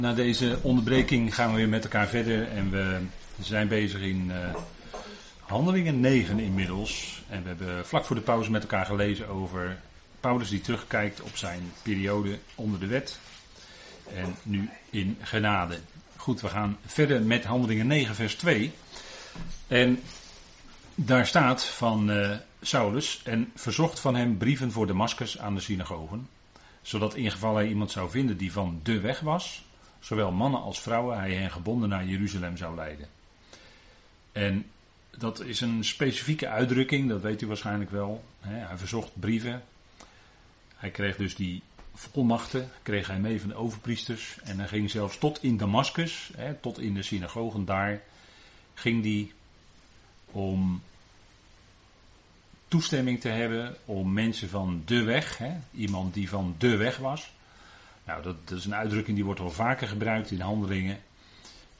Na deze onderbreking gaan we weer met elkaar verder en we zijn bezig in uh, Handelingen 9 inmiddels. En we hebben vlak voor de pauze met elkaar gelezen over Paulus die terugkijkt op zijn periode onder de wet en nu in genade. Goed, we gaan verder met Handelingen 9 vers 2. En daar staat van uh, Saulus en verzocht van hem brieven voor Damascus aan de synagogen zodat in geval hij iemand zou vinden die van de weg was, zowel mannen als vrouwen, hij hen gebonden naar Jeruzalem zou leiden. En dat is een specifieke uitdrukking, dat weet u waarschijnlijk wel. Hij verzocht brieven. Hij kreeg dus die volmachten, kreeg hij mee van de overpriesters. En hij ging zelfs tot in Damascus, tot in de synagogen daar, ging hij om toestemming te hebben om mensen van de weg, iemand die van de weg was. Nou, dat, dat, is een uitdrukking die wordt wel vaker gebruikt in handelingen.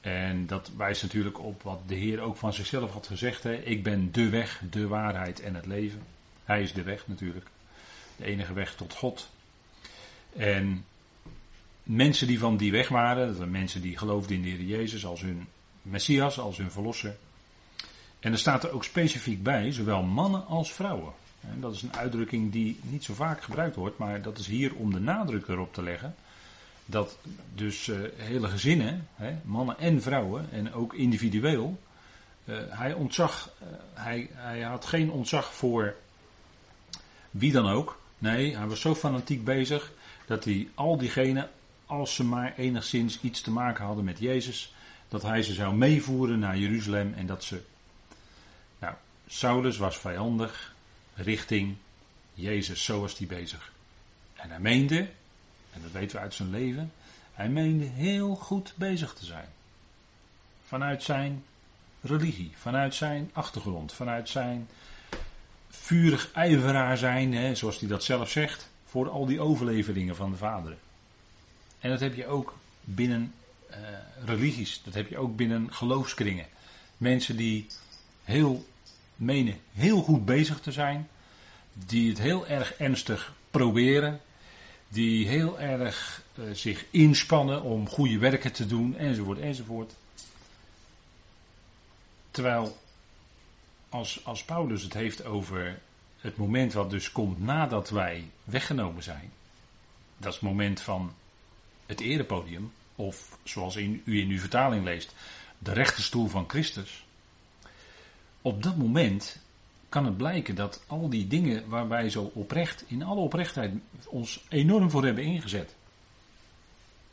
En dat wijst natuurlijk op wat de Heer ook van zichzelf had gezegd. Hè. Ik ben de weg, de waarheid en het leven. Hij is de weg natuurlijk. De enige weg tot God. En mensen die van die weg waren, dat waren mensen die geloofden in de Heer Jezus als hun Messias, als hun verlosser. En er staat er ook specifiek bij, zowel mannen als vrouwen. En dat is een uitdrukking die niet zo vaak gebruikt wordt, maar dat is hier om de nadruk erop te leggen. Dat dus uh, hele gezinnen, hè, mannen en vrouwen, en ook individueel, uh, hij ontzag, uh, hij, hij had geen ontzag voor wie dan ook. Nee, hij was zo fanatiek bezig dat hij al diegenen, als ze maar enigszins iets te maken hadden met Jezus, dat hij ze zou meevoeren naar Jeruzalem en dat ze Saulus was vijandig richting Jezus, zo was hij bezig. En hij meende, en dat weten we uit zijn leven, hij meende heel goed bezig te zijn. Vanuit zijn religie, vanuit zijn achtergrond, vanuit zijn vurig ijveraar zijn, hè, zoals hij dat zelf zegt, voor al die overleveringen van de vaderen. En dat heb je ook binnen uh, religies, dat heb je ook binnen geloofskringen. Mensen die heel menen heel goed bezig te zijn, die het heel erg ernstig proberen, die heel erg uh, zich inspannen om goede werken te doen, enzovoort, enzovoort. Terwijl als, als Paulus het heeft over het moment wat dus komt nadat wij weggenomen zijn, dat is het moment van het erepodium, of zoals in, u in uw vertaling leest, de rechterstoel van Christus op dat moment kan het blijken dat al die dingen waar wij zo oprecht, in alle oprechtheid, ons enorm voor hebben ingezet,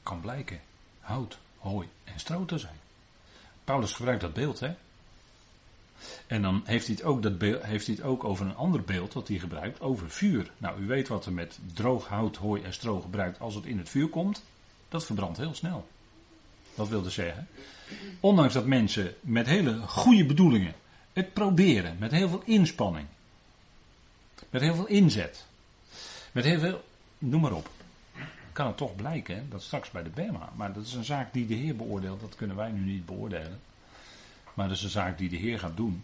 kan blijken hout, hooi en stro te zijn. Paulus gebruikt dat beeld, hè? En dan heeft hij, het ook, dat heeft hij het ook over een ander beeld wat hij gebruikt, over vuur. Nou, u weet wat er met droog hout, hooi en stro gebruikt als het in het vuur komt. Dat verbrandt heel snel. Dat wilde zeggen. Ondanks dat mensen met hele goede bedoelingen het proberen met heel veel inspanning. Met heel veel inzet. Met heel veel, noem maar op. Kan het toch blijken dat straks bij de Bema. Maar dat is een zaak die de Heer beoordeelt. Dat kunnen wij nu niet beoordelen. Maar dat is een zaak die de Heer gaat doen.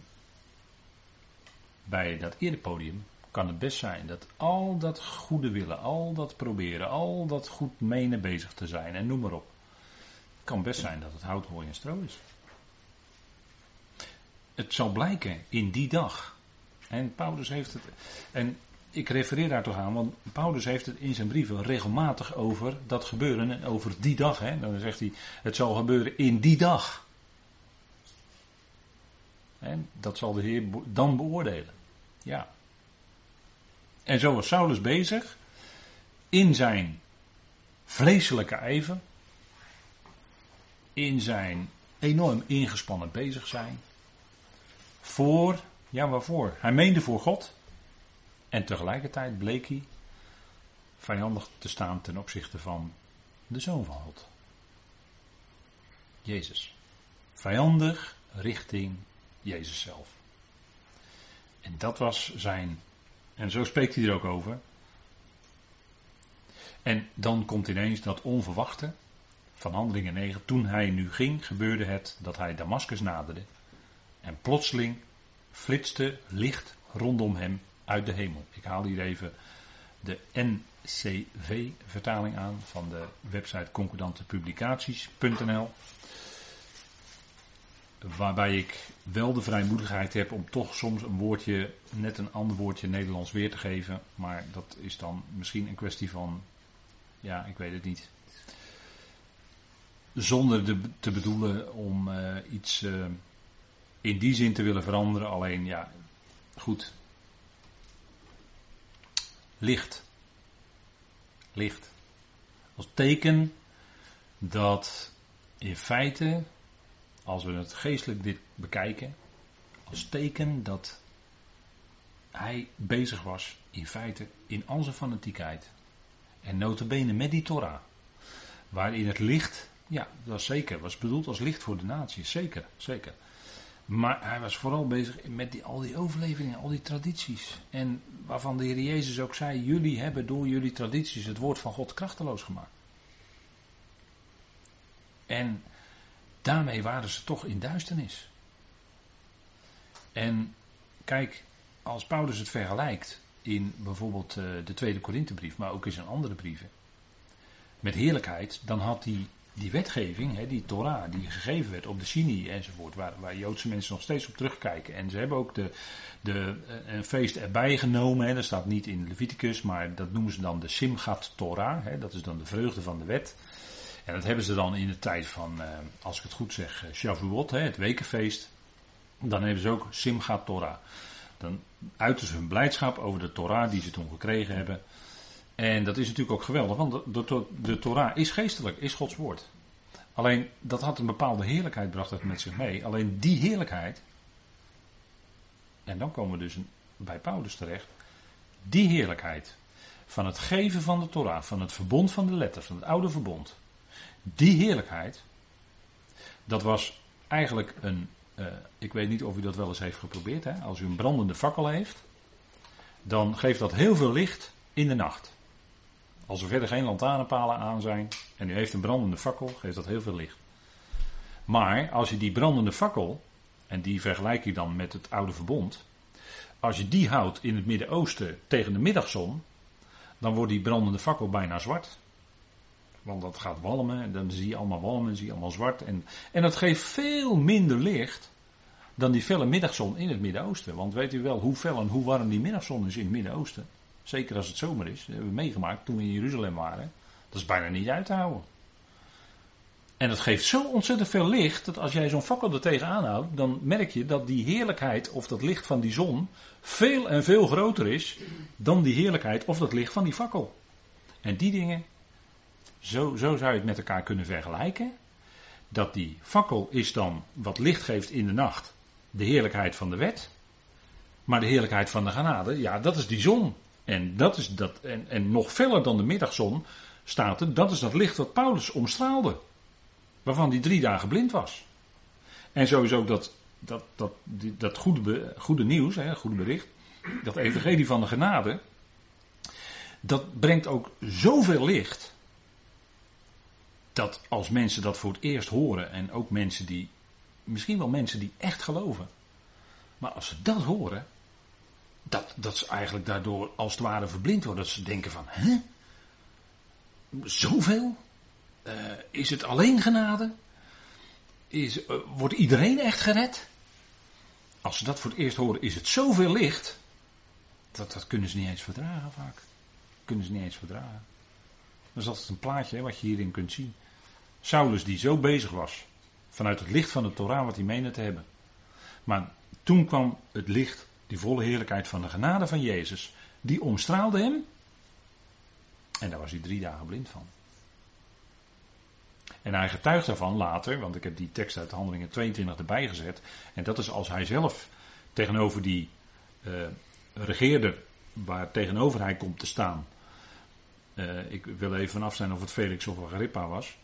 Bij dat podium kan het best zijn dat al dat goede willen, al dat proberen, al dat goed menen bezig te zijn en noem maar op. Het kan best zijn dat het hout, hooi en stro is het zal blijken in die dag. En Paulus heeft het. En ik refereer daar toch aan, want Paulus heeft het in zijn brieven regelmatig over dat gebeuren en over die dag. Hè. Dan zegt hij: het zal gebeuren in die dag. En dat zal de Heer dan beoordelen. Ja. En zo was Saulus bezig in zijn vleeselijke ijver, in zijn enorm ingespannen bezig zijn, voor, ja waarvoor? Hij meende voor God. En tegelijkertijd bleek hij vijandig te staan ten opzichte van de Zoon van God. Jezus. Vijandig richting Jezus zelf. En dat was zijn. En zo spreekt hij er ook over. En dan komt ineens dat onverwachte van Handelingen 9. Toen hij nu ging, gebeurde het dat hij Damascus naderde. En plotseling flitste licht rondom hem uit de hemel. Ik haal hier even de NCV-vertaling aan van de website concordantepublicaties.nl. Waarbij ik wel de vrijmoedigheid heb om toch soms een woordje, net een ander woordje Nederlands weer te geven. Maar dat is dan misschien een kwestie van, ja, ik weet het niet. Zonder de, te bedoelen om uh, iets uh, in die zin te willen veranderen. Alleen, ja, goed. Licht. Licht. Als teken dat in feite als we het geestelijk dit bekijken, als teken dat hij bezig was in feite in zijn fanatiekheid. En notabene met die Torah. Waarin het licht, ja, dat was zeker, was bedoeld als licht voor de natie, zeker, zeker. Maar hij was vooral bezig met die, al die overleveringen, al die tradities. En waarvan de Heer Jezus ook zei, jullie hebben door jullie tradities het woord van God krachteloos gemaakt. En Daarmee waren ze toch in duisternis. En kijk, als Paulus het vergelijkt in bijvoorbeeld eh, de tweede Korinthebrief, maar ook in zijn andere brieven, met heerlijkheid, dan had hij die wetgeving, hè, die Torah, die gegeven werd op de Sinai enzovoort, waar, waar Joodse mensen nog steeds op terugkijken. En ze hebben ook de, de, eh, een feest erbij genomen, hè, dat staat niet in Leviticus, maar dat noemen ze dan de Simchat Torah, hè, dat is dan de vreugde van de wet. En dat hebben ze dan in de tijd van, eh, als ik het goed zeg, eh, Shavuot, hè, het wekenfeest. Dan hebben ze ook Simchat Torah. Dan uiten ze hun blijdschap over de Torah die ze toen gekregen hebben. En dat is natuurlijk ook geweldig, want de, de, de Torah is geestelijk, is Gods woord. Alleen dat had een bepaalde heerlijkheid, bracht het met zich mee. Alleen die heerlijkheid, en dan komen we dus bij Paulus terecht, die heerlijkheid van het geven van de Torah, van het verbond van de letters, van het oude verbond, die heerlijkheid, dat was eigenlijk een. Uh, ik weet niet of u dat wel eens heeft geprobeerd. Hè? Als u een brandende fakkel heeft, dan geeft dat heel veel licht in de nacht. Als er verder geen lantaarnpalen aan zijn en u heeft een brandende fakkel, geeft dat heel veel licht. Maar als je die brandende fakkel, en die vergelijk je dan met het oude verbond, als je die houdt in het Midden-Oosten tegen de middagzon, dan wordt die brandende fakkel bijna zwart. Want dat gaat walmen en dan zie je allemaal walmen, zie je allemaal zwart. En, en dat geeft veel minder licht dan die felle middagzon in het Midden-Oosten. Want weet u wel hoe fel en hoe warm die middagzon is in het Midden-Oosten? Zeker als het zomer is. Dat hebben we meegemaakt toen we in Jeruzalem waren. Dat is bijna niet uit te houden. En dat geeft zo ontzettend veel licht dat als jij zo'n fakkel er tegenaan houdt, dan merk je dat die heerlijkheid of dat licht van die zon veel en veel groter is dan die heerlijkheid of dat licht van die fakkel. En die dingen, zo, zo zou je het met elkaar kunnen vergelijken. Dat die fakkel is dan wat licht geeft in de nacht. De heerlijkheid van de wet. Maar de heerlijkheid van de genade, ja, dat is die zon. En, dat is dat, en, en nog feller dan de middagzon staat er, dat is dat licht wat Paulus omstraalde. Waarvan hij drie dagen blind was. En sowieso dat, dat, dat, dat goede, goede nieuws, hè, goede bericht, dat evangelie van de genade, dat brengt ook zoveel licht dat als mensen dat voor het eerst horen, en ook mensen die, misschien wel mensen die echt geloven, maar als ze dat horen, dat, dat ze eigenlijk daardoor als het ware verblind worden. Dat ze denken van, hè? Zoveel? Uh, is het alleen genade? Is, uh, wordt iedereen echt gered? Als ze dat voor het eerst horen, is het zoveel licht. Dat, dat kunnen ze niet eens verdragen vaak. Kunnen ze niet eens verdragen. Dat is altijd een plaatje wat je hierin kunt zien. Saulus die zo bezig was. Vanuit het licht van de Torah wat hij meende te hebben. Maar toen kwam het licht, die volle heerlijkheid van de genade van Jezus. Die omstraalde hem. En daar was hij drie dagen blind van. En hij getuigt daarvan later, want ik heb die tekst uit Handelingen 22 erbij gezet. En dat is als hij zelf tegenover die uh, regeerder, waar tegenover hij komt te staan. Uh, ik wil even vanaf zijn of het Felix of Agrippa was.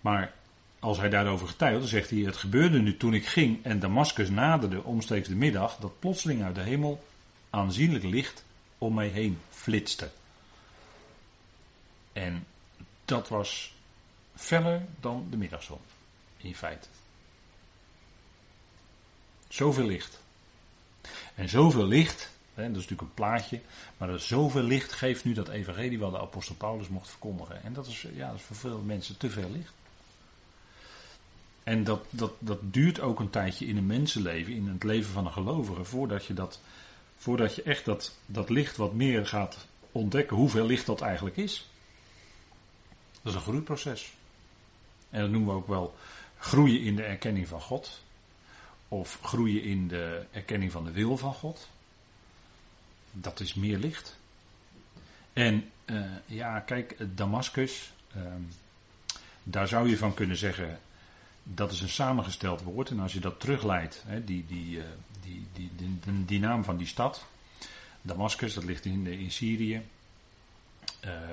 Maar als hij daarover getuigt, dan zegt hij: Het gebeurde nu toen ik ging en Damascus naderde omstreeks de middag, dat plotseling uit de hemel aanzienlijk licht om mij heen flitste. En dat was feller dan de middagzon, in feite. Zoveel licht. En zoveel licht dat is natuurlijk een plaatje. Maar er zoveel licht geeft nu dat evangelie wat de apostel Paulus mocht verkondigen. En dat is, ja, dat is voor veel mensen te veel licht. En dat, dat, dat duurt ook een tijdje in een mensenleven, in het leven van een gelovige, voordat je, dat, voordat je echt dat, dat licht wat meer gaat ontdekken, hoeveel licht dat eigenlijk is. Dat is een groeiproces. En dat noemen we ook wel groeien in de erkenning van God. Of groeien in de erkenning van de wil van God. Dat is meer licht. En uh, ja, kijk, Damascus, uh, daar zou je van kunnen zeggen, dat is een samengesteld woord. En als je dat terugleidt, die, die, uh, die, die, die, die, naam van die stad, Damascus, dat ligt in, in Syrië.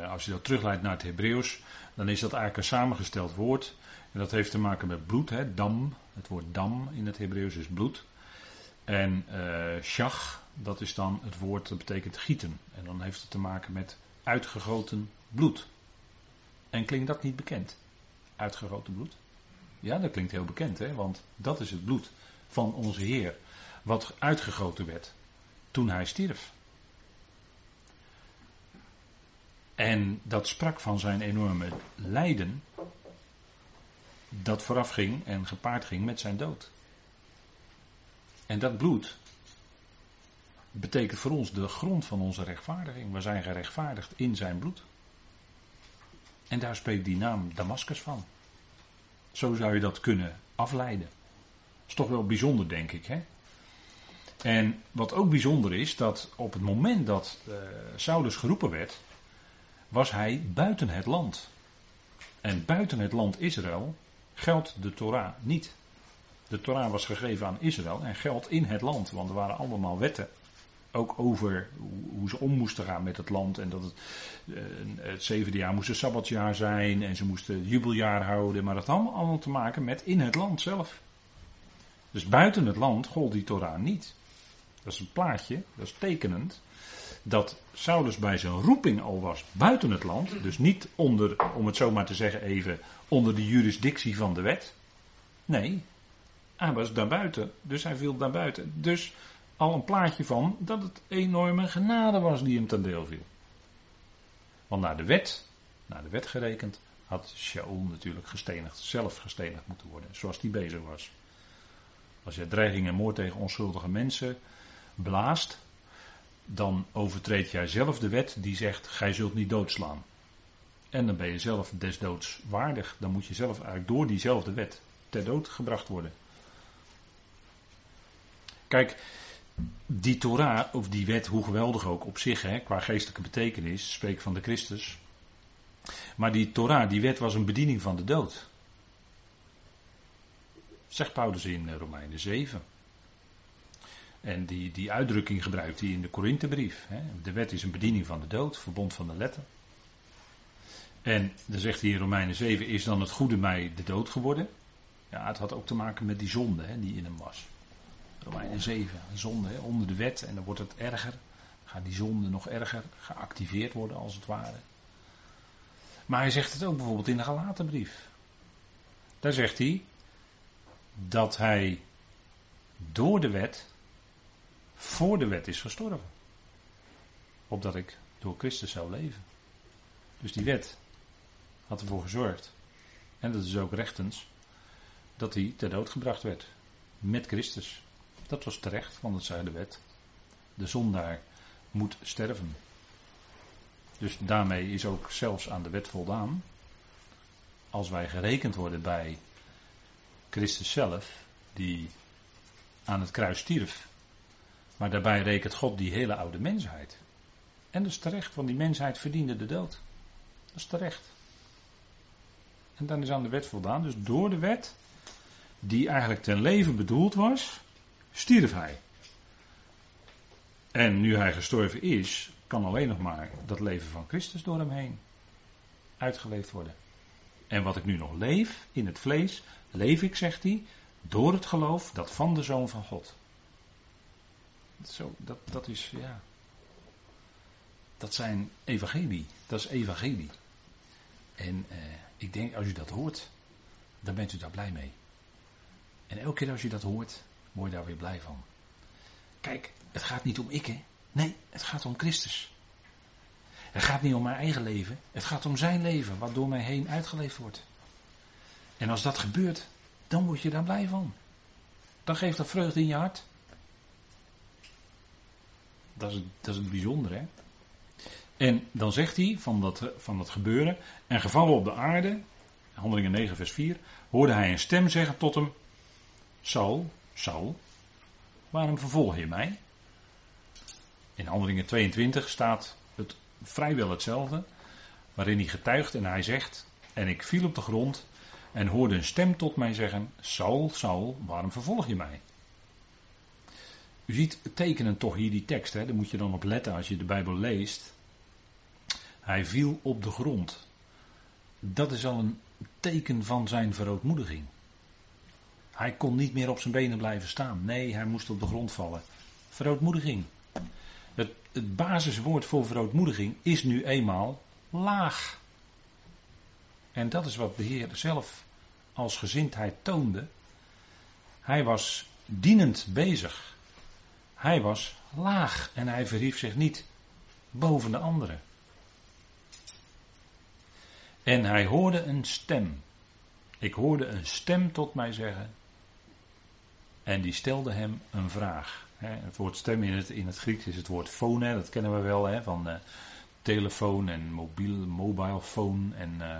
als je dat terugleidt naar het Hebreeuws, dan is dat eigenlijk een samengesteld woord. En dat heeft te maken met bloed, hè, dam. Het woord dam in het Hebreeuws is bloed. En uh, shach, dat is dan het woord dat betekent gieten. En dan heeft het te maken met uitgegoten bloed. En klinkt dat niet bekend? Uitgegoten bloed? Ja, dat klinkt heel bekend, hè? want dat is het bloed van onze Heer. Wat uitgegoten werd toen hij stierf. En dat sprak van zijn enorme lijden. Dat vooraf ging en gepaard ging met zijn dood. En dat bloed betekent voor ons de grond van onze rechtvaardiging. We zijn gerechtvaardigd in zijn bloed. En daar spreekt die naam Damascus van. Zo zou je dat kunnen afleiden. Is toch wel bijzonder, denk ik. Hè? En wat ook bijzonder is, dat op het moment dat uh, Saulus geroepen werd, was hij buiten het land. En buiten het land Israël geldt de Torah niet. De Torah was gegeven aan Israël en geldt in het land, want er waren allemaal wetten. Ook over hoe ze om moesten gaan met het land. En dat het, uh, het zevende jaar moest een sabbatjaar zijn. En ze moesten jubeljaar houden. Maar dat had allemaal, te maken met in het land zelf. Dus buiten het land gold die Torah niet. Dat is een plaatje, dat is tekenend dat Saulus bij zijn roeping al was buiten het land. Dus niet onder, om het zo maar te zeggen even, onder de jurisdictie van de wet. Nee, hij was daarbuiten. Dus hij viel daarbuiten. Dus al een plaatje van dat het enorme genade was die hem ten deel viel. Want naar de wet, naar de wet gerekend, had Shaul natuurlijk gestenigd, zelf gestenigd moeten worden, zoals hij bezig was. Als je dreiging en moord tegen onschuldige mensen blaast, dan overtreed jij zelf de wet die zegt: gij zult niet doodslaan. En dan ben je zelf des doods waardig. Dan moet je zelf eigenlijk door diezelfde wet ter dood gebracht worden. Kijk, die Torah, of die wet, hoe geweldig ook op zich, hè, qua geestelijke betekenis, spreek van de Christus. Maar die Torah, die wet was een bediening van de dood. Zegt Paulus in eh, Romeinen 7. En die, die uitdrukking gebruikt hij in de Korinthebrief. De wet is een bediening van de dood, verbond van de letter. En dan zegt hij in Romeinen 7, is dan het goede mij de dood geworden? Ja, het had ook te maken met die zonde hè, die in hem was. Romeinen 7, een zonde onder de wet en dan wordt het erger. Gaat die zonde nog erger geactiveerd worden als het ware. Maar hij zegt het ook bijvoorbeeld in de Galatenbrief. Daar zegt hij dat hij door de wet voor de wet is gestorven. Opdat ik door Christus zou leven. Dus die wet had ervoor gezorgd, en dat is ook rechtens, dat hij ter dood gebracht werd. Met Christus. Dat was terecht, want het zei de wet. De zondaar moet sterven. Dus daarmee is ook zelfs aan de wet voldaan. Als wij gerekend worden bij Christus zelf, die aan het kruis stierf maar daarbij rekent God die hele oude mensheid. En dat is terecht, want die mensheid verdiende de dood. Dat is terecht. En dan is aan de wet voldaan. Dus door de wet, die eigenlijk ten leven bedoeld was, stierf hij. En nu hij gestorven is, kan alleen nog maar dat leven van Christus door hem heen uitgeleefd worden. En wat ik nu nog leef in het vlees, leef ik, zegt hij, door het geloof dat van de Zoon van God. Zo, dat, dat is, ja. Dat zijn evangelie. Dat is evangelie. En eh, ik denk, als u dat hoort, dan bent u daar blij mee. En elke keer als je dat hoort, word je daar weer blij van. Kijk, het gaat niet om ik, hè. Nee, het gaat om Christus. Het gaat niet om mijn eigen leven. Het gaat om zijn leven, wat door mij heen uitgeleefd wordt. En als dat gebeurt, dan word je daar blij van. Dan geeft dat vreugde in je hart. Dat is, dat is het bijzondere, hè? En dan zegt hij van dat, van dat gebeuren. En gevallen op de aarde, handelingen 9, vers 4, hoorde hij een stem zeggen tot hem: Saul, Saul, waarom vervolg je mij? In handelingen 22 staat het vrijwel hetzelfde, waarin hij getuigt en hij zegt: En ik viel op de grond en hoorde een stem tot mij zeggen: Saul, Saul, waarom vervolg je mij? U ziet tekenen toch hier die tekst, hè? daar moet je dan op letten als je de Bijbel leest. Hij viel op de grond. Dat is al een teken van zijn verootmoediging. Hij kon niet meer op zijn benen blijven staan. Nee, hij moest op de grond vallen. Verootmoediging. Het, het basiswoord voor verootmoediging is nu eenmaal laag. En dat is wat de Heer zelf als gezindheid toonde. Hij was dienend bezig. Hij was laag en hij verhief zich niet boven de anderen. En hij hoorde een stem. Ik hoorde een stem tot mij zeggen. En die stelde hem een vraag. Het woord stem in het, in het Grieks is het woord phone, dat kennen we wel, van uh, telefoon en mobiel, mobile phone en uh,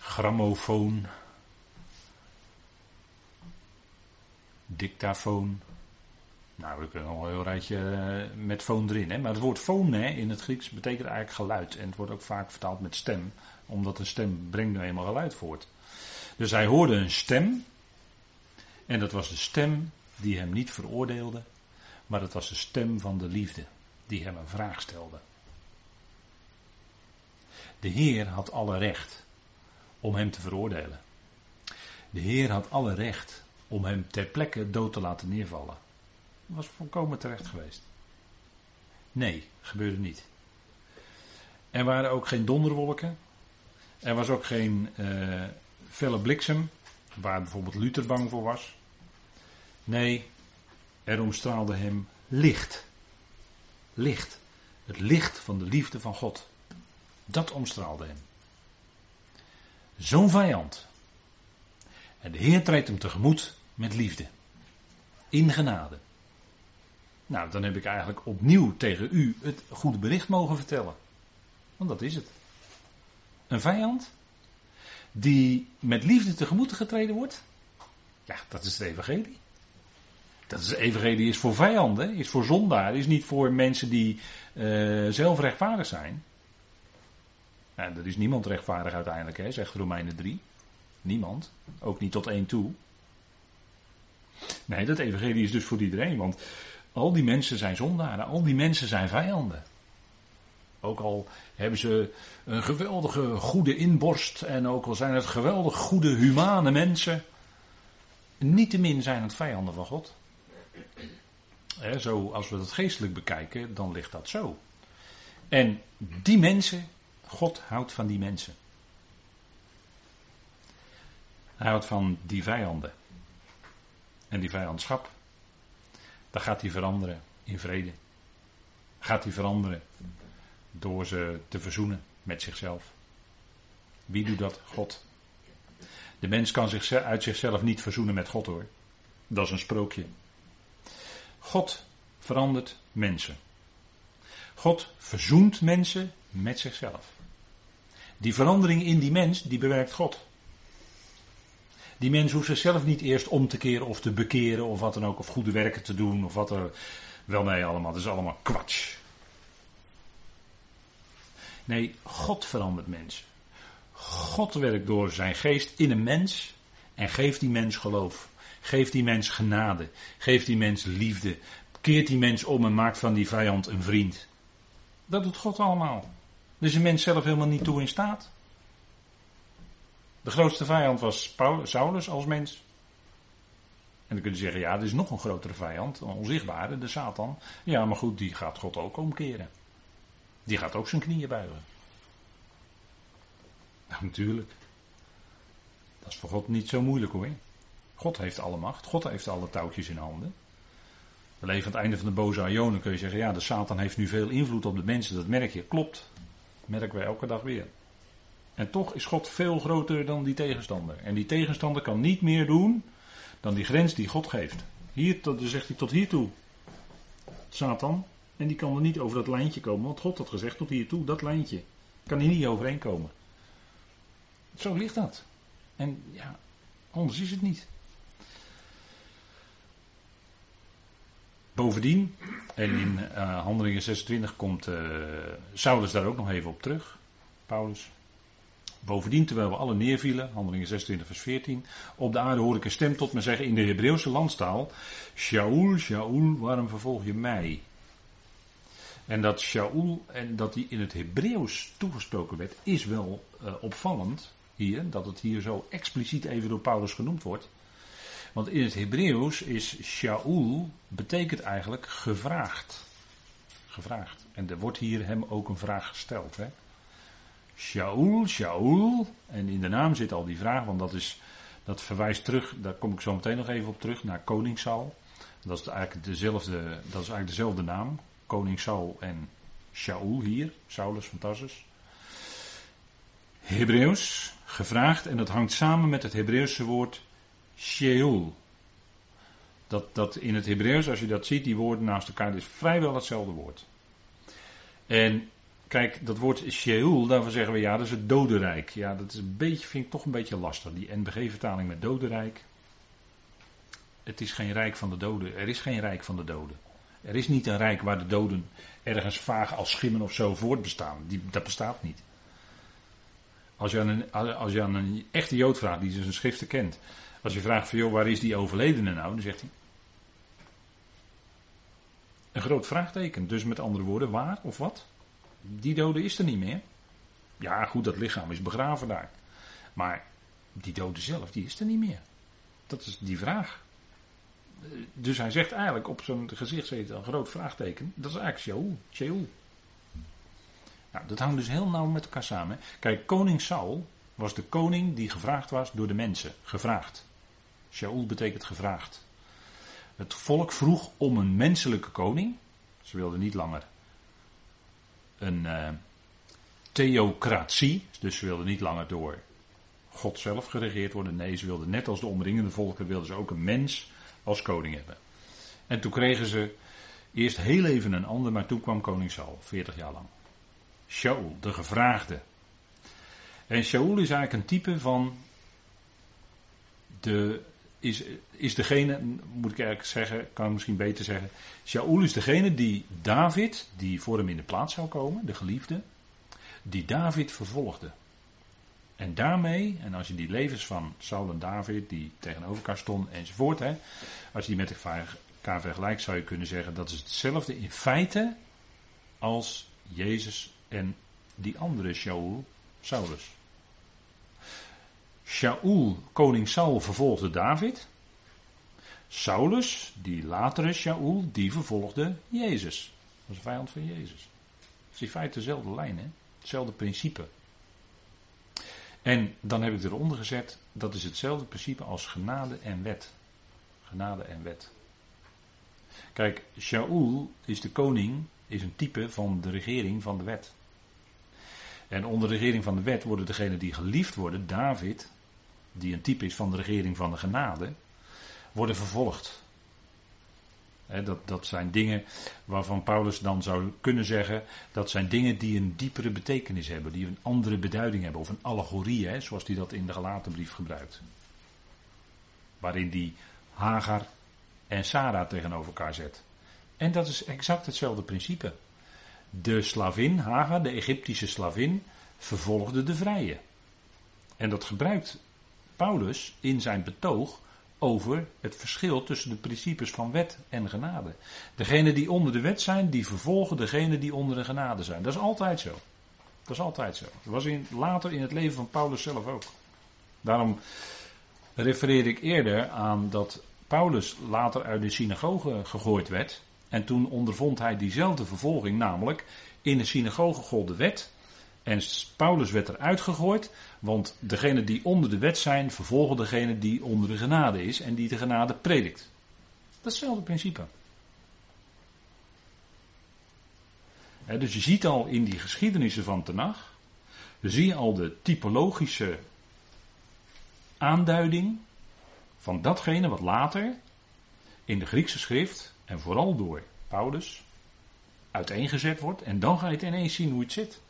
grammofoon, dictafoon. Nou, we kunnen nog een heel rijtje eh, met foon erin. Hè? Maar het woord hè, in het Grieks betekent eigenlijk geluid. En het wordt ook vaak vertaald met stem. Omdat een stem brengt nou eenmaal geluid voort. Dus hij hoorde een stem. En dat was de stem die hem niet veroordeelde. Maar dat was de stem van de liefde. Die hem een vraag stelde. De Heer had alle recht om hem te veroordelen. De Heer had alle recht om hem ter plekke dood te laten neervallen was volkomen terecht geweest. Nee, gebeurde niet. Er waren ook geen donderwolken. Er was ook geen uh, felle bliksem, waar bijvoorbeeld Luther bang voor was. Nee, er omstraalde hem licht. Licht. Het licht van de liefde van God. Dat omstraalde hem. Zo'n vijand. En de Heer treedt hem tegemoet met liefde. In genade. Nou, dan heb ik eigenlijk opnieuw tegen u het goede bericht mogen vertellen. Want dat is het. Een vijand die met liefde tegemoet getreden wordt. Ja, dat is het evangelie. Dat is het evangelie is voor vijanden, is voor zondaren, is niet voor mensen die uh, zelf rechtvaardig zijn. Nou, er is niemand rechtvaardig uiteindelijk, hè, zegt Romeinen 3. Niemand. Ook niet tot één toe. Nee, dat evangelie is dus voor iedereen. Want al die mensen zijn zondaren, al die mensen zijn vijanden. Ook al hebben ze een geweldige goede inborst en ook al zijn het geweldig goede humane mensen, niettemin zijn het vijanden van God. zo, als we het geestelijk bekijken, dan ligt dat zo. En die mensen, God houdt van die mensen. Hij houdt van die vijanden. En die vijandschap, dan gaat hij veranderen in vrede. Gaat hij veranderen door ze te verzoenen met zichzelf. Wie doet dat? God. De mens kan zich uit zichzelf niet verzoenen met God hoor. Dat is een sprookje. God verandert mensen. God verzoent mensen met zichzelf. Die verandering in die mens, die bewerkt God. Die mens hoeft zichzelf niet eerst om te keren of te bekeren of wat dan ook, of goede werken te doen of wat er. Wel nee, allemaal. Dat is allemaal kwats. Nee, God verandert mensen. God werkt door zijn geest in een mens en geeft die mens geloof. Geeft die mens genade. Geeft die mens liefde. Keert die mens om en maakt van die vijand een vriend. Dat doet God allemaal. Dus een mens zelf helemaal niet toe in staat. De grootste vijand was Paulus, Saulus als mens. En dan kun je zeggen, ja, er is nog een grotere vijand, een onzichtbare, de Satan. Ja, maar goed, die gaat God ook omkeren. Die gaat ook zijn knieën buigen. Nou, natuurlijk. Dat is voor God niet zo moeilijk hoor. God heeft alle macht, God heeft alle touwtjes in handen. We leven aan het einde van de boze Ionen, kun je zeggen, ja, de Satan heeft nu veel invloed op de mensen, dat merk je. Klopt, dat merken we elke dag weer. En toch is God veel groter dan die tegenstander. En die tegenstander kan niet meer doen dan die grens die God geeft. Hier, dan zegt hij tot hier toe. Satan. En die kan er niet over dat lijntje komen, want God had gezegd tot hier toe, dat lijntje. Kan hij niet overheen komen. Zo ligt dat. En ja, anders is het niet. Bovendien, en in uh, Handelingen 26 komt uh, Saulus daar ook nog even op terug, Paulus. Bovendien, terwijl we alle neervielen, Handelingen 26 vers 14, op de aarde hoor ik een stem tot me zeggen in de Hebreeuwse landstaal, Shaul, Shaul, waarom vervolg je mij? En dat Shaul, en dat hij in het Hebreeuws toegesproken werd, is wel uh, opvallend hier, dat het hier zo expliciet even door Paulus genoemd wordt. Want in het Hebreeuws is Shaul betekent eigenlijk gevraagd. Gevraagd. En er wordt hier hem ook een vraag gesteld. Hè? Shaul, Shaul. En in de naam zit al die vraag, want dat, is, dat verwijst terug, daar kom ik zo meteen nog even op terug, naar koning Saul. Dat is eigenlijk dezelfde, dat is eigenlijk dezelfde naam. Koning Saul en Shaul hier, Saulus van Tarsus. Hebreeuws, gevraagd, en dat hangt samen met het Hebreeuwse woord Sheol. Dat, dat in het Hebreeuws, als je dat ziet, die woorden naast elkaar, is vrijwel hetzelfde woord. En kijk, dat woord Sheol, daarvan zeggen we ja, dat is het dodenrijk. Ja, dat is een beetje, vind ik toch een beetje lastig. Die NBG-vertaling met dodenrijk. Het is geen rijk van de doden. Er is geen rijk van de doden. Er is niet een rijk waar de doden ergens vaag als schimmen of zo voortbestaan. Die, dat bestaat niet. Als je, aan een, als je aan een echte Jood vraagt, die zijn schriften kent. Als je vraagt van joh, waar is die overledene nou? Dan zegt hij. Een groot vraagteken. Dus met andere woorden, waar of wat? Die dode is er niet meer. Ja, goed, dat lichaam is begraven daar. Maar die dode zelf, die is er niet meer. Dat is die vraag. Dus hij zegt eigenlijk op zijn gezicht zit een groot vraagteken. Dat is eigenlijk Sheol. Nou, dat hangt dus heel nauw met elkaar samen. Kijk, koning Saul was de koning die gevraagd was door de mensen. Gevraagd. Shaul betekent gevraagd. Het volk vroeg om een menselijke koning. Ze wilden niet langer een uh, theocratie. Dus ze wilden niet langer door God zelf geregeerd worden. Nee, ze wilden net als de omringende volken wilden ze ook een mens als koning hebben. En toen kregen ze eerst heel even een ander, maar toen kwam koning Saul, 40 jaar lang. Shaul, de gevraagde. En Shaul is eigenlijk een type van de, is, is degene, moet ik eigenlijk zeggen, kan ik misschien beter zeggen. Shaul is degene die David, die voor hem in de plaats zou komen, de geliefde, die David vervolgde. En daarmee, en als je die levens van Saul en David, die tegenover elkaar stonden enzovoort, hè, als je die met elkaar vergelijkt, zou je kunnen zeggen dat is hetzelfde in feite als Jezus en die andere Shaul, Saulus. Shaul, koning Saul, vervolgde David. Saulus, die latere Shaul, die vervolgde Jezus. Dat was een vijand van Jezus. Het is in feite dezelfde lijn, hè? hetzelfde principe. En dan heb ik eronder gezet, dat is hetzelfde principe als genade en wet. Genade en wet. Kijk, Shaul is de koning, is een type van de regering van de wet. En onder de regering van de wet worden degenen die geliefd worden, David, die een type is van de regering van de genade, worden vervolgd. Dat, dat zijn dingen waarvan Paulus dan zou kunnen zeggen, dat zijn dingen die een diepere betekenis hebben, die een andere beduiding hebben, of een allegorie, zoals hij dat in de gelaten brief gebruikt. Waarin die Hagar en Sarah tegenover elkaar zet. En dat is exact hetzelfde principe. De slavin, Hagar, de Egyptische slavin, vervolgde de vrije. En dat gebruikt Paulus in zijn betoog over het verschil tussen de principes van wet en genade. Degenen die onder de wet zijn, die vervolgen degenen die onder de genade zijn. Dat is altijd zo. Dat is altijd zo. Dat was in, later in het leven van Paulus zelf ook. Daarom refereer ik eerder aan dat Paulus later uit de synagoge gegooid werd. En toen ondervond hij diezelfde vervolging, namelijk in de synagoge gold de wet. En Paulus werd eruit gegooid, want degene die onder de wet zijn, vervolgen degene die onder de genade is en die de genade predikt. Dat is hetzelfde principe. dus je ziet al in die geschiedenissen van Tenach, zie je al de typologische aanduiding van datgene wat later in de Griekse schrift, en vooral door Paulus, uiteengezet wordt. En dan ga je het ineens zien hoe het zit.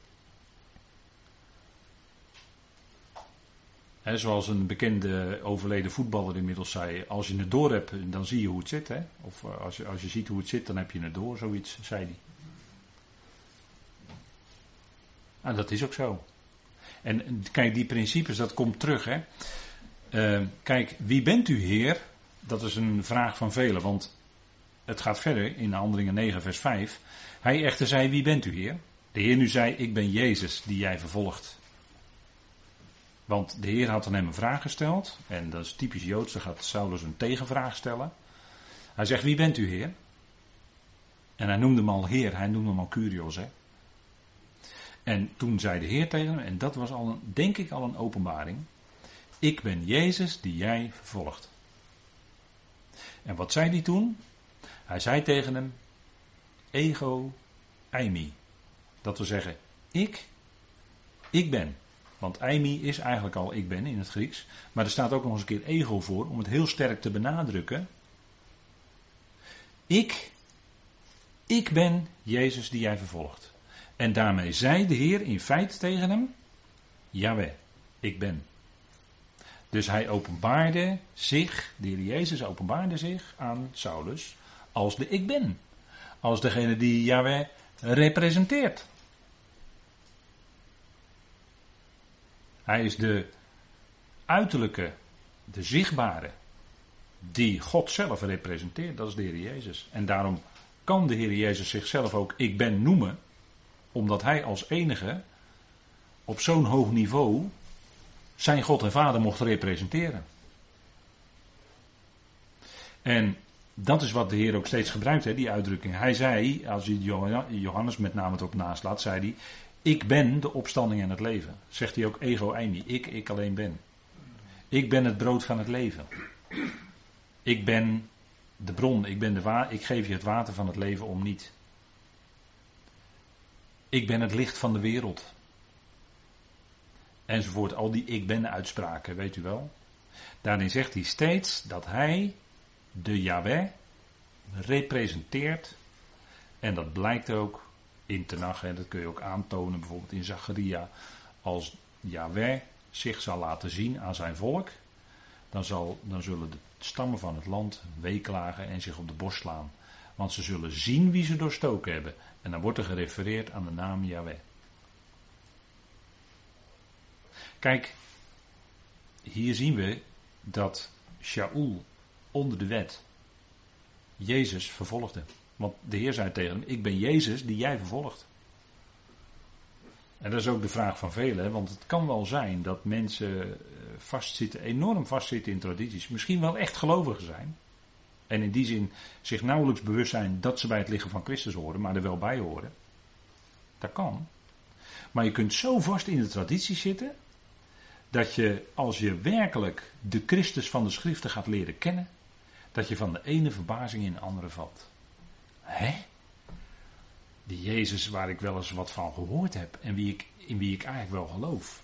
Zoals een bekende overleden voetballer inmiddels zei: Als je het door hebt, dan zie je hoe het zit. Hè? Of eh, als je, als je ziet hoe het zit, dan heb je het door, zoiets, zei hij. En dat is ook zo. En kijk, die principes, dat komt terug. Hè? Uh, kijk, wie bent u, Heer? Dat is een vraag van velen, want het gaat verder in Handelingen 9, vers 5. Hij echter zei: Wie bent u, Heer? De Heer nu zei: Ik ben Jezus, die jij vervolgt. Want de Heer had aan hem een vraag gesteld. En dat is typisch Joods, dan gaat Saulus een tegenvraag stellen. Hij zegt: Wie bent u, Heer? En hij noemde hem al Heer, hij noemde hem al Curios. Hè? En toen zei de Heer tegen hem, en dat was al een, denk ik al een openbaring. Ik ben Jezus die jij vervolgt. En wat zei hij toen? Hij zei tegen hem: Ego eimi. Dat wil zeggen, ik, ik ben. Want eimi is eigenlijk al ik ben in het Grieks. Maar er staat ook nog eens een keer ego voor om het heel sterk te benadrukken. Ik, ik ben Jezus die jij vervolgt. En daarmee zei de Heer in feite tegen hem: Jaweh, ik ben. Dus hij openbaarde zich, de Heer Jezus openbaarde zich aan Saulus als de ik ben. Als degene die Yahweh representeert. Hij is de uiterlijke, de zichtbare, die God zelf representeert. Dat is de Heer Jezus. En daarom kan de Heer Jezus zichzelf ook ik ben noemen, omdat hij als enige op zo'n hoog niveau zijn God en Vader mocht representeren. En dat is wat de Heer ook steeds gebruikt, hè, die uitdrukking. Hij zei, als je Johannes met name ook naslaat, zei hij: Ik ben de opstanding en het leven. Zegt hij ook ego eimi. Ik, ik alleen ben. Ik ben het brood van het leven. Ik ben de bron. Ik, ben de wa ik geef je het water van het leven om niet. Ik ben het licht van de wereld. Enzovoort. Al die ik ben uitspraken, weet u wel. Daarin zegt hij steeds dat hij de Yahweh representeert. En dat blijkt ook in Tenach, en dat kun je ook aantonen bijvoorbeeld in Zacharia. Als Yahweh zich zal laten zien aan zijn volk, dan, zal, dan zullen de stammen van het land weeklagen en zich op de borst slaan. Want ze zullen zien wie ze doorstoken hebben. En dan wordt er gerefereerd aan de naam Yahweh. Kijk, hier zien we dat Shaul onder de wet Jezus vervolgde. Want de Heer zei tegen hem: Ik ben Jezus die jij vervolgt. En dat is ook de vraag van velen, want het kan wel zijn dat mensen eh, vastzitten, enorm vastzitten in tradities, misschien wel echt gelovigen zijn. En in die zin zich nauwelijks bewust zijn dat ze bij het lichaam van Christus horen, maar er wel bij horen. Dat kan. Maar je kunt zo vast in de traditie zitten, dat je als je werkelijk de Christus van de schriften gaat leren kennen, dat je van de ene verbazing in de andere valt. Hè? Die Jezus waar ik wel eens wat van gehoord heb en wie ik, in wie ik eigenlijk wel geloof.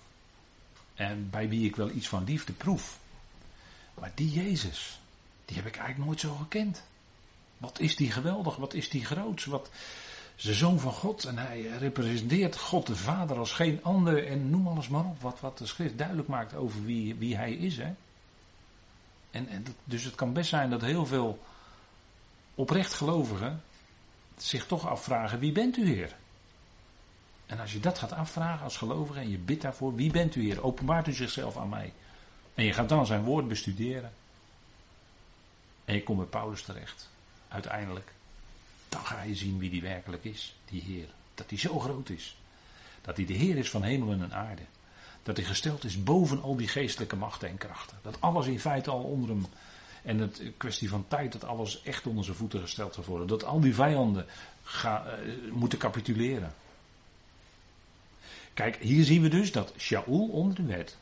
En bij wie ik wel iets van liefde proef. Maar die Jezus, die heb ik eigenlijk nooit zo gekend. Wat is die geweldig, wat is die groots, wat is de zoon van God en hij representeert God de Vader als geen ander en noem alles maar op wat, wat de schrift duidelijk maakt over wie, wie hij is. Hè? En, en, dus het kan best zijn dat heel veel oprecht gelovigen zich toch afvragen: wie bent u, Heer? En als je dat gaat afvragen als gelovige en je bidt daarvoor: wie bent u, Heer? Openbaart u zichzelf aan mij. En je gaat dan zijn woord bestuderen. En je komt bij Paulus terecht. Uiteindelijk. Dan ga je zien wie die werkelijk is, die Heer. Dat hij zo groot is. Dat hij de Heer is van hemel en aarde. Dat hij gesteld is boven al die geestelijke machten en krachten. Dat alles in feite al onder hem. En het kwestie van tijd dat alles echt onder zijn voeten gesteld gaat worden. Dat al die vijanden uh, moeten capituleren. Kijk, hier zien we dus dat Shaul onder de wet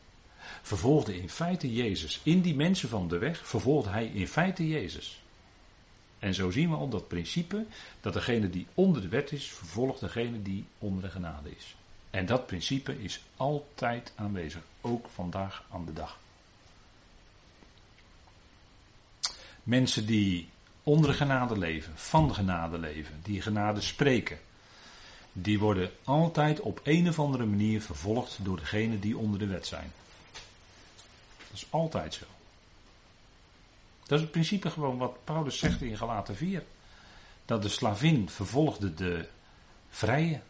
vervolgde in feite Jezus. In die mensen van de weg vervolgde hij in feite Jezus. En zo zien we al dat principe dat degene die onder de wet is, vervolgt degene die onder de genade is. En dat principe is altijd aanwezig, ook vandaag aan de dag. Mensen die onder de genade leven, van de genade leven, die genade spreken, die worden altijd op een of andere manier vervolgd door degene die onder de wet zijn. Dat is altijd zo. Dat is het principe gewoon wat Paulus zegt in Galaten 4. Dat de slavin vervolgde de vrije.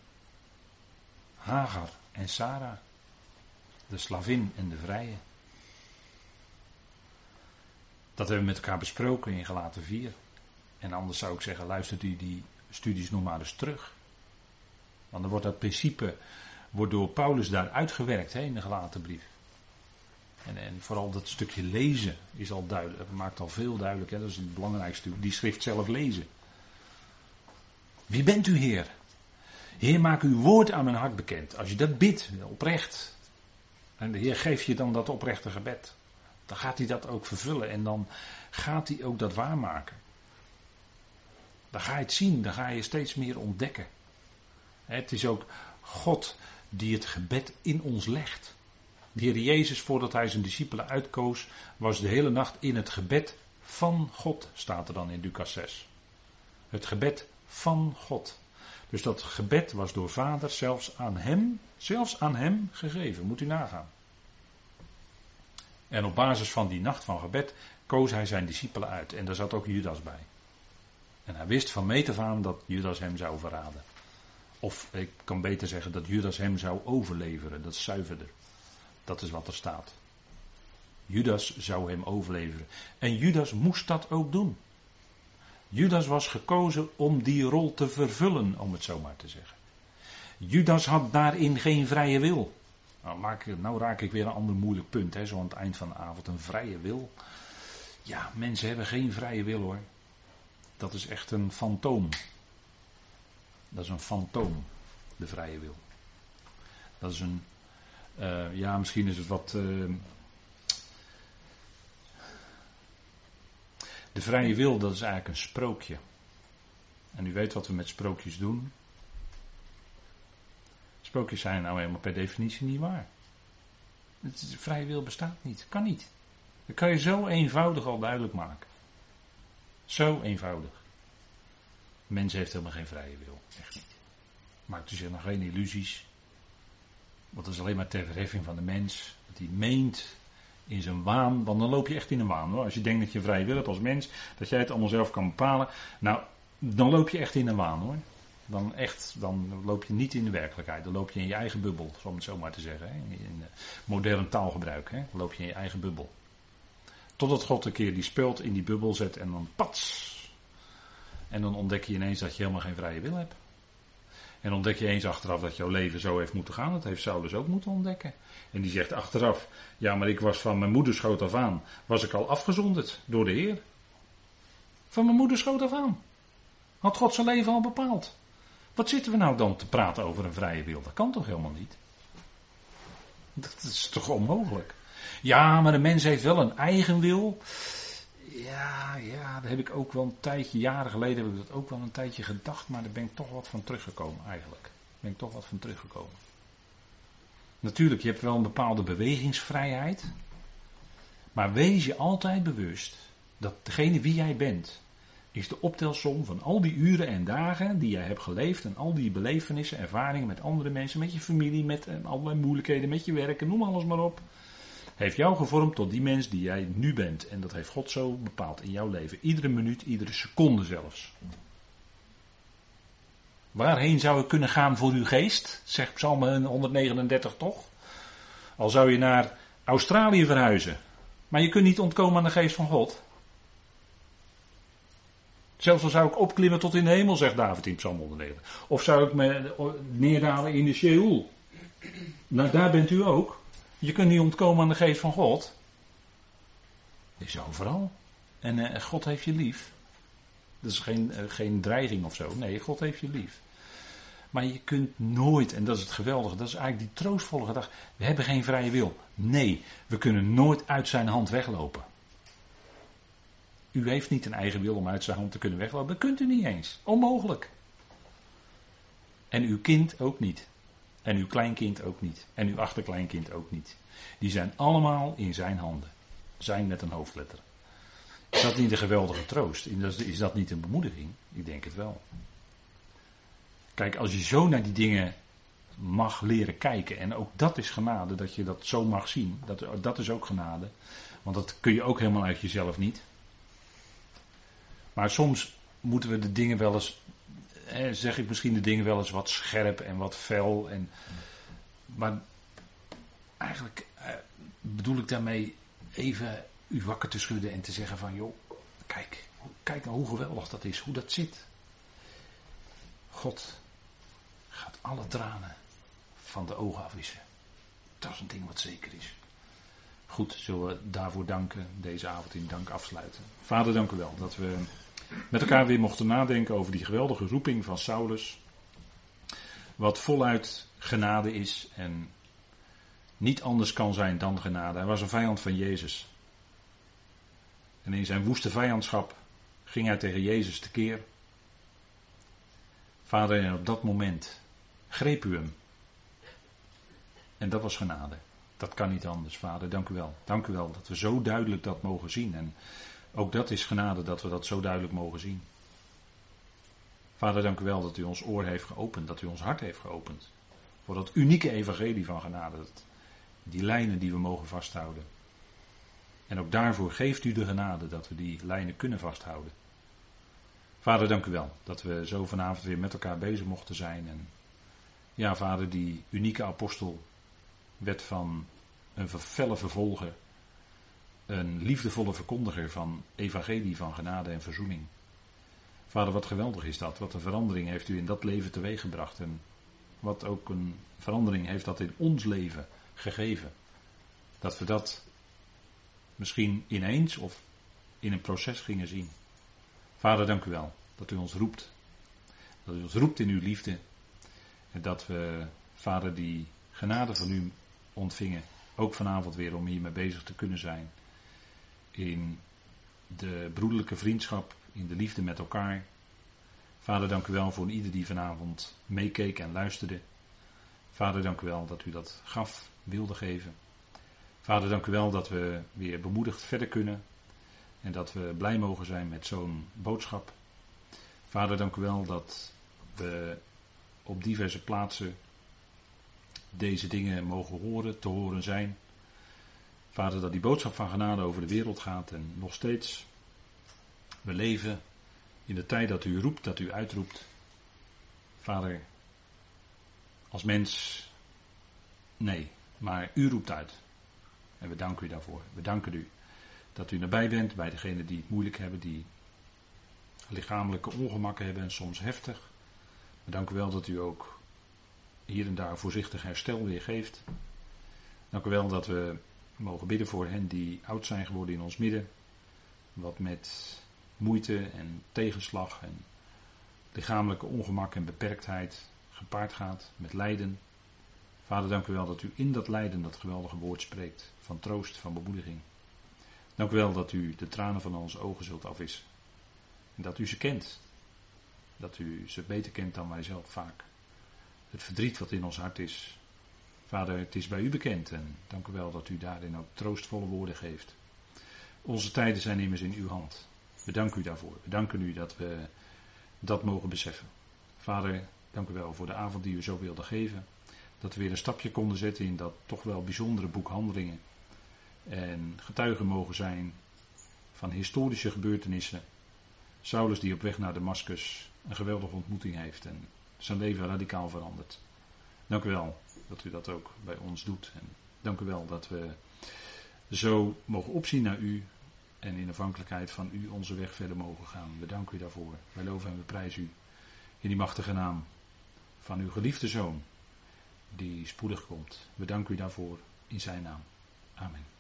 Hagar en Sarah. De slavin en de vrije. Dat hebben we met elkaar besproken in Galaten 4. En anders zou ik zeggen, luistert u die studies nog maar eens terug. Want dan wordt dat principe wordt door Paulus daar uitgewerkt hè, in de gelaten brief. En, en, vooral dat stukje lezen is al duidelijk, maakt al veel duidelijk. Hè, dat is het belangrijkste Die schrift zelf lezen. Wie bent u, Heer? Heer, maak uw woord aan mijn hart bekend. Als je dat bidt, oprecht. En de Heer geeft je dan dat oprechte gebed. Dan gaat hij dat ook vervullen en dan gaat hij ook dat waarmaken. Dan ga je het zien, dan ga je steeds meer ontdekken. Het is ook God die het gebed in ons legt. De Heer Jezus, voordat hij zijn discipelen uitkoos, was de hele nacht in het gebed van God, staat er dan in Lucas 6. Het gebed van God. Dus dat gebed was door Vader zelfs aan hem, zelfs aan hem gegeven. Moet u nagaan. En op basis van die nacht van gebed koos hij zijn discipelen uit. En daar zat ook Judas bij. En hij wist van meet af aan dat Judas hem zou verraden. Of ik kan beter zeggen dat Judas hem zou overleveren. Dat is zuiverder. Dat is wat er staat. Judas zou hem overleveren. En Judas moest dat ook doen. Judas was gekozen om die rol te vervullen, om het zo maar te zeggen. Judas had daarin geen vrije wil. Nou, nou raak ik weer een ander moeilijk punt, hè, zo aan het eind van de avond. Een vrije wil. Ja, mensen hebben geen vrije wil hoor. Dat is echt een fantoom. Dat is een fantoom, de vrije wil. Dat is een, uh, ja, misschien is het wat. Uh, de vrije wil, dat is eigenlijk een sprookje. En u weet wat we met sprookjes doen. Sprookjes zijn nou helemaal per definitie niet waar. De vrije wil bestaat niet, kan niet. Dat kan je zo eenvoudig al duidelijk maken. Zo eenvoudig. Mens heeft helemaal geen vrije wil. Echt niet. Maakt u zich nog geen illusies. Want dat is alleen maar ter verheffing van de mens. Dat hij meent in zijn waan. Want dan loop je echt in een waan hoor. Als je denkt dat je vrije wil hebt als mens. Dat jij het allemaal zelf kan bepalen. Nou, dan loop je echt in een waan hoor. Dan echt, dan loop je niet in de werkelijkheid. Dan loop je in je eigen bubbel, om het zo maar te zeggen. In modern taalgebruik. Hè. Dan loop je in je eigen bubbel. Totdat God een keer die speelt in die bubbel zet en dan pats. En dan ontdek je ineens dat je helemaal geen vrije wil hebt. En ontdek je eens achteraf dat jouw leven zo heeft moeten gaan. Dat heeft Saulus ook moeten ontdekken. En die zegt achteraf: Ja, maar ik was van mijn moederschoot af aan. Was ik al afgezonderd door de Heer. Van mijn moederschoot af aan. Had God zijn leven al bepaald. Wat zitten we nou dan te praten over een vrije wil? Dat kan toch helemaal niet? Dat is toch onmogelijk? Ja, maar de mens heeft wel een eigen wil. Ja, ja, daar heb ik ook wel een tijdje, jaren geleden heb ik dat ook wel een tijdje gedacht, maar daar ben ik toch wat van teruggekomen eigenlijk. Daar ben ik toch wat van teruggekomen. Natuurlijk, je hebt wel een bepaalde bewegingsvrijheid, maar wees je altijd bewust dat degene wie jij bent, is de optelsom van al die uren en dagen die jij hebt geleefd en al die belevenissen, ervaringen met andere mensen, met je familie, met eh, allerlei moeilijkheden, met je werk en noem alles maar op heeft jou gevormd tot die mens die jij nu bent. En dat heeft God zo bepaald in jouw leven. Iedere minuut, iedere seconde zelfs. Waarheen zou ik kunnen gaan voor uw geest? Zegt Psalm 139 toch? Al zou je naar Australië verhuizen. Maar je kunt niet ontkomen aan de geest van God. Zelfs al zou ik opklimmen tot in de hemel, zegt David in Psalm 139. Of zou ik me neerdalen in de Sheol. Nou, daar bent u ook. Je kunt niet ontkomen aan de geest van God. Die is overal. En uh, God heeft je lief. Dat is geen, uh, geen dreiging of zo. Nee, God heeft je lief. Maar je kunt nooit, en dat is het geweldige, dat is eigenlijk die troostvolle gedachte. We hebben geen vrije wil. Nee, we kunnen nooit uit zijn hand weglopen. U heeft niet een eigen wil om uit zijn hand te kunnen weglopen. Dat kunt u niet eens. Onmogelijk. En uw kind ook niet. En uw kleinkind ook niet. En uw achterkleinkind ook niet. Die zijn allemaal in zijn handen. Zijn met een hoofdletter. Is dat niet een geweldige troost? Is dat niet een bemoediging? Ik denk het wel. Kijk, als je zo naar die dingen mag leren kijken. En ook dat is genade, dat je dat zo mag zien. Dat, dat is ook genade. Want dat kun je ook helemaal uit jezelf niet. Maar soms moeten we de dingen wel eens, zeg ik misschien de dingen wel eens wat scherp en wat fel. En, maar eigenlijk eh, bedoel ik daarmee even u wakker te schudden en te zeggen van joh, kijk, kijk nou hoe geweldig dat is, hoe dat zit. God gaat alle tranen van de ogen afwissen. Dat is een ding wat zeker is. Goed, zullen we daarvoor danken, deze avond in dank afsluiten. Vader, dank u wel dat we met elkaar weer mochten nadenken over die geweldige roeping van Saulus. Wat voluit genade is en niet anders kan zijn dan genade. Hij was een vijand van Jezus. En in zijn woeste vijandschap ging hij tegen Jezus tekeer. Vader, en op dat moment greep u hem. En dat was genade. Dat kan niet anders, vader. Dank u wel. Dank u wel dat we zo duidelijk dat mogen zien. En ook dat is genade dat we dat zo duidelijk mogen zien. Vader, dank u wel dat u ons oor heeft geopend, dat u ons hart heeft geopend. Voor dat unieke evangelie van genade. Die lijnen die we mogen vasthouden. En ook daarvoor geeft u de genade dat we die lijnen kunnen vasthouden. Vader, dank u wel dat we zo vanavond weer met elkaar bezig mochten zijn. En ja, vader, die unieke apostel werd van een felle vervolger een liefdevolle verkondiger van evangelie van genade en verzoening. Vader, wat geweldig is dat. Wat een verandering heeft u in dat leven teweeggebracht. En wat ook een verandering heeft dat in ons leven gegeven. Dat we dat misschien ineens of in een proces gingen zien. Vader, dank u wel dat u ons roept. Dat u ons roept in uw liefde. En dat we, Vader, die genade van u ontvingen. Ook vanavond weer om hiermee bezig te kunnen zijn in de broederlijke vriendschap, in de liefde met elkaar. Vader, dank u wel voor ieder die vanavond meekeek en luisterde. Vader, dank u wel dat u dat gaf, wilde geven. Vader, dank u wel dat we weer bemoedigd verder kunnen en dat we blij mogen zijn met zo'n boodschap. Vader, dank u wel dat we op diverse plaatsen deze dingen mogen horen, te horen zijn. Vader, dat die boodschap van genade over de wereld gaat en nog steeds. We leven in de tijd dat u roept, dat u uitroept. Vader, als mens, nee, maar u roept uit. En we danken u daarvoor. We danken u dat u nabij bent bij degenen die het moeilijk hebben, die lichamelijke ongemakken hebben en soms heftig. We danken u wel dat u ook hier en daar voorzichtig herstel weer geeft. Dank u wel dat we we mogen bidden voor hen die oud zijn geworden in ons midden. Wat met moeite en tegenslag en lichamelijke ongemak en beperktheid gepaard gaat met lijden. Vader, dank u wel dat u in dat lijden dat geweldige woord spreekt. Van troost, van bemoediging. Dank u wel dat u de tranen van onze ogen zult afwissen. En dat u ze kent. Dat u ze beter kent dan wij zelf vaak. Het verdriet wat in ons hart is, Vader, het is bij u bekend en dank u wel dat u daarin ook troostvolle woorden geeft. Onze tijden zijn immers in uw hand. We danken u daarvoor. We danken u dat we dat mogen beseffen. Vader, dank u wel voor de avond die u zo wilde geven. Dat we weer een stapje konden zetten in dat toch wel bijzondere boek Handelingen. En getuigen mogen zijn van historische gebeurtenissen. Saulus die op weg naar Damascus een geweldige ontmoeting heeft en zijn leven radicaal verandert. Dank u wel dat u dat ook bij ons doet. En dank u wel dat we zo mogen opzien naar u en in afhankelijkheid van u onze weg verder mogen gaan. We danken u daarvoor. Wij loven en we prijzen u in die machtige naam van uw geliefde zoon die spoedig komt. We danken u daarvoor in zijn naam. Amen.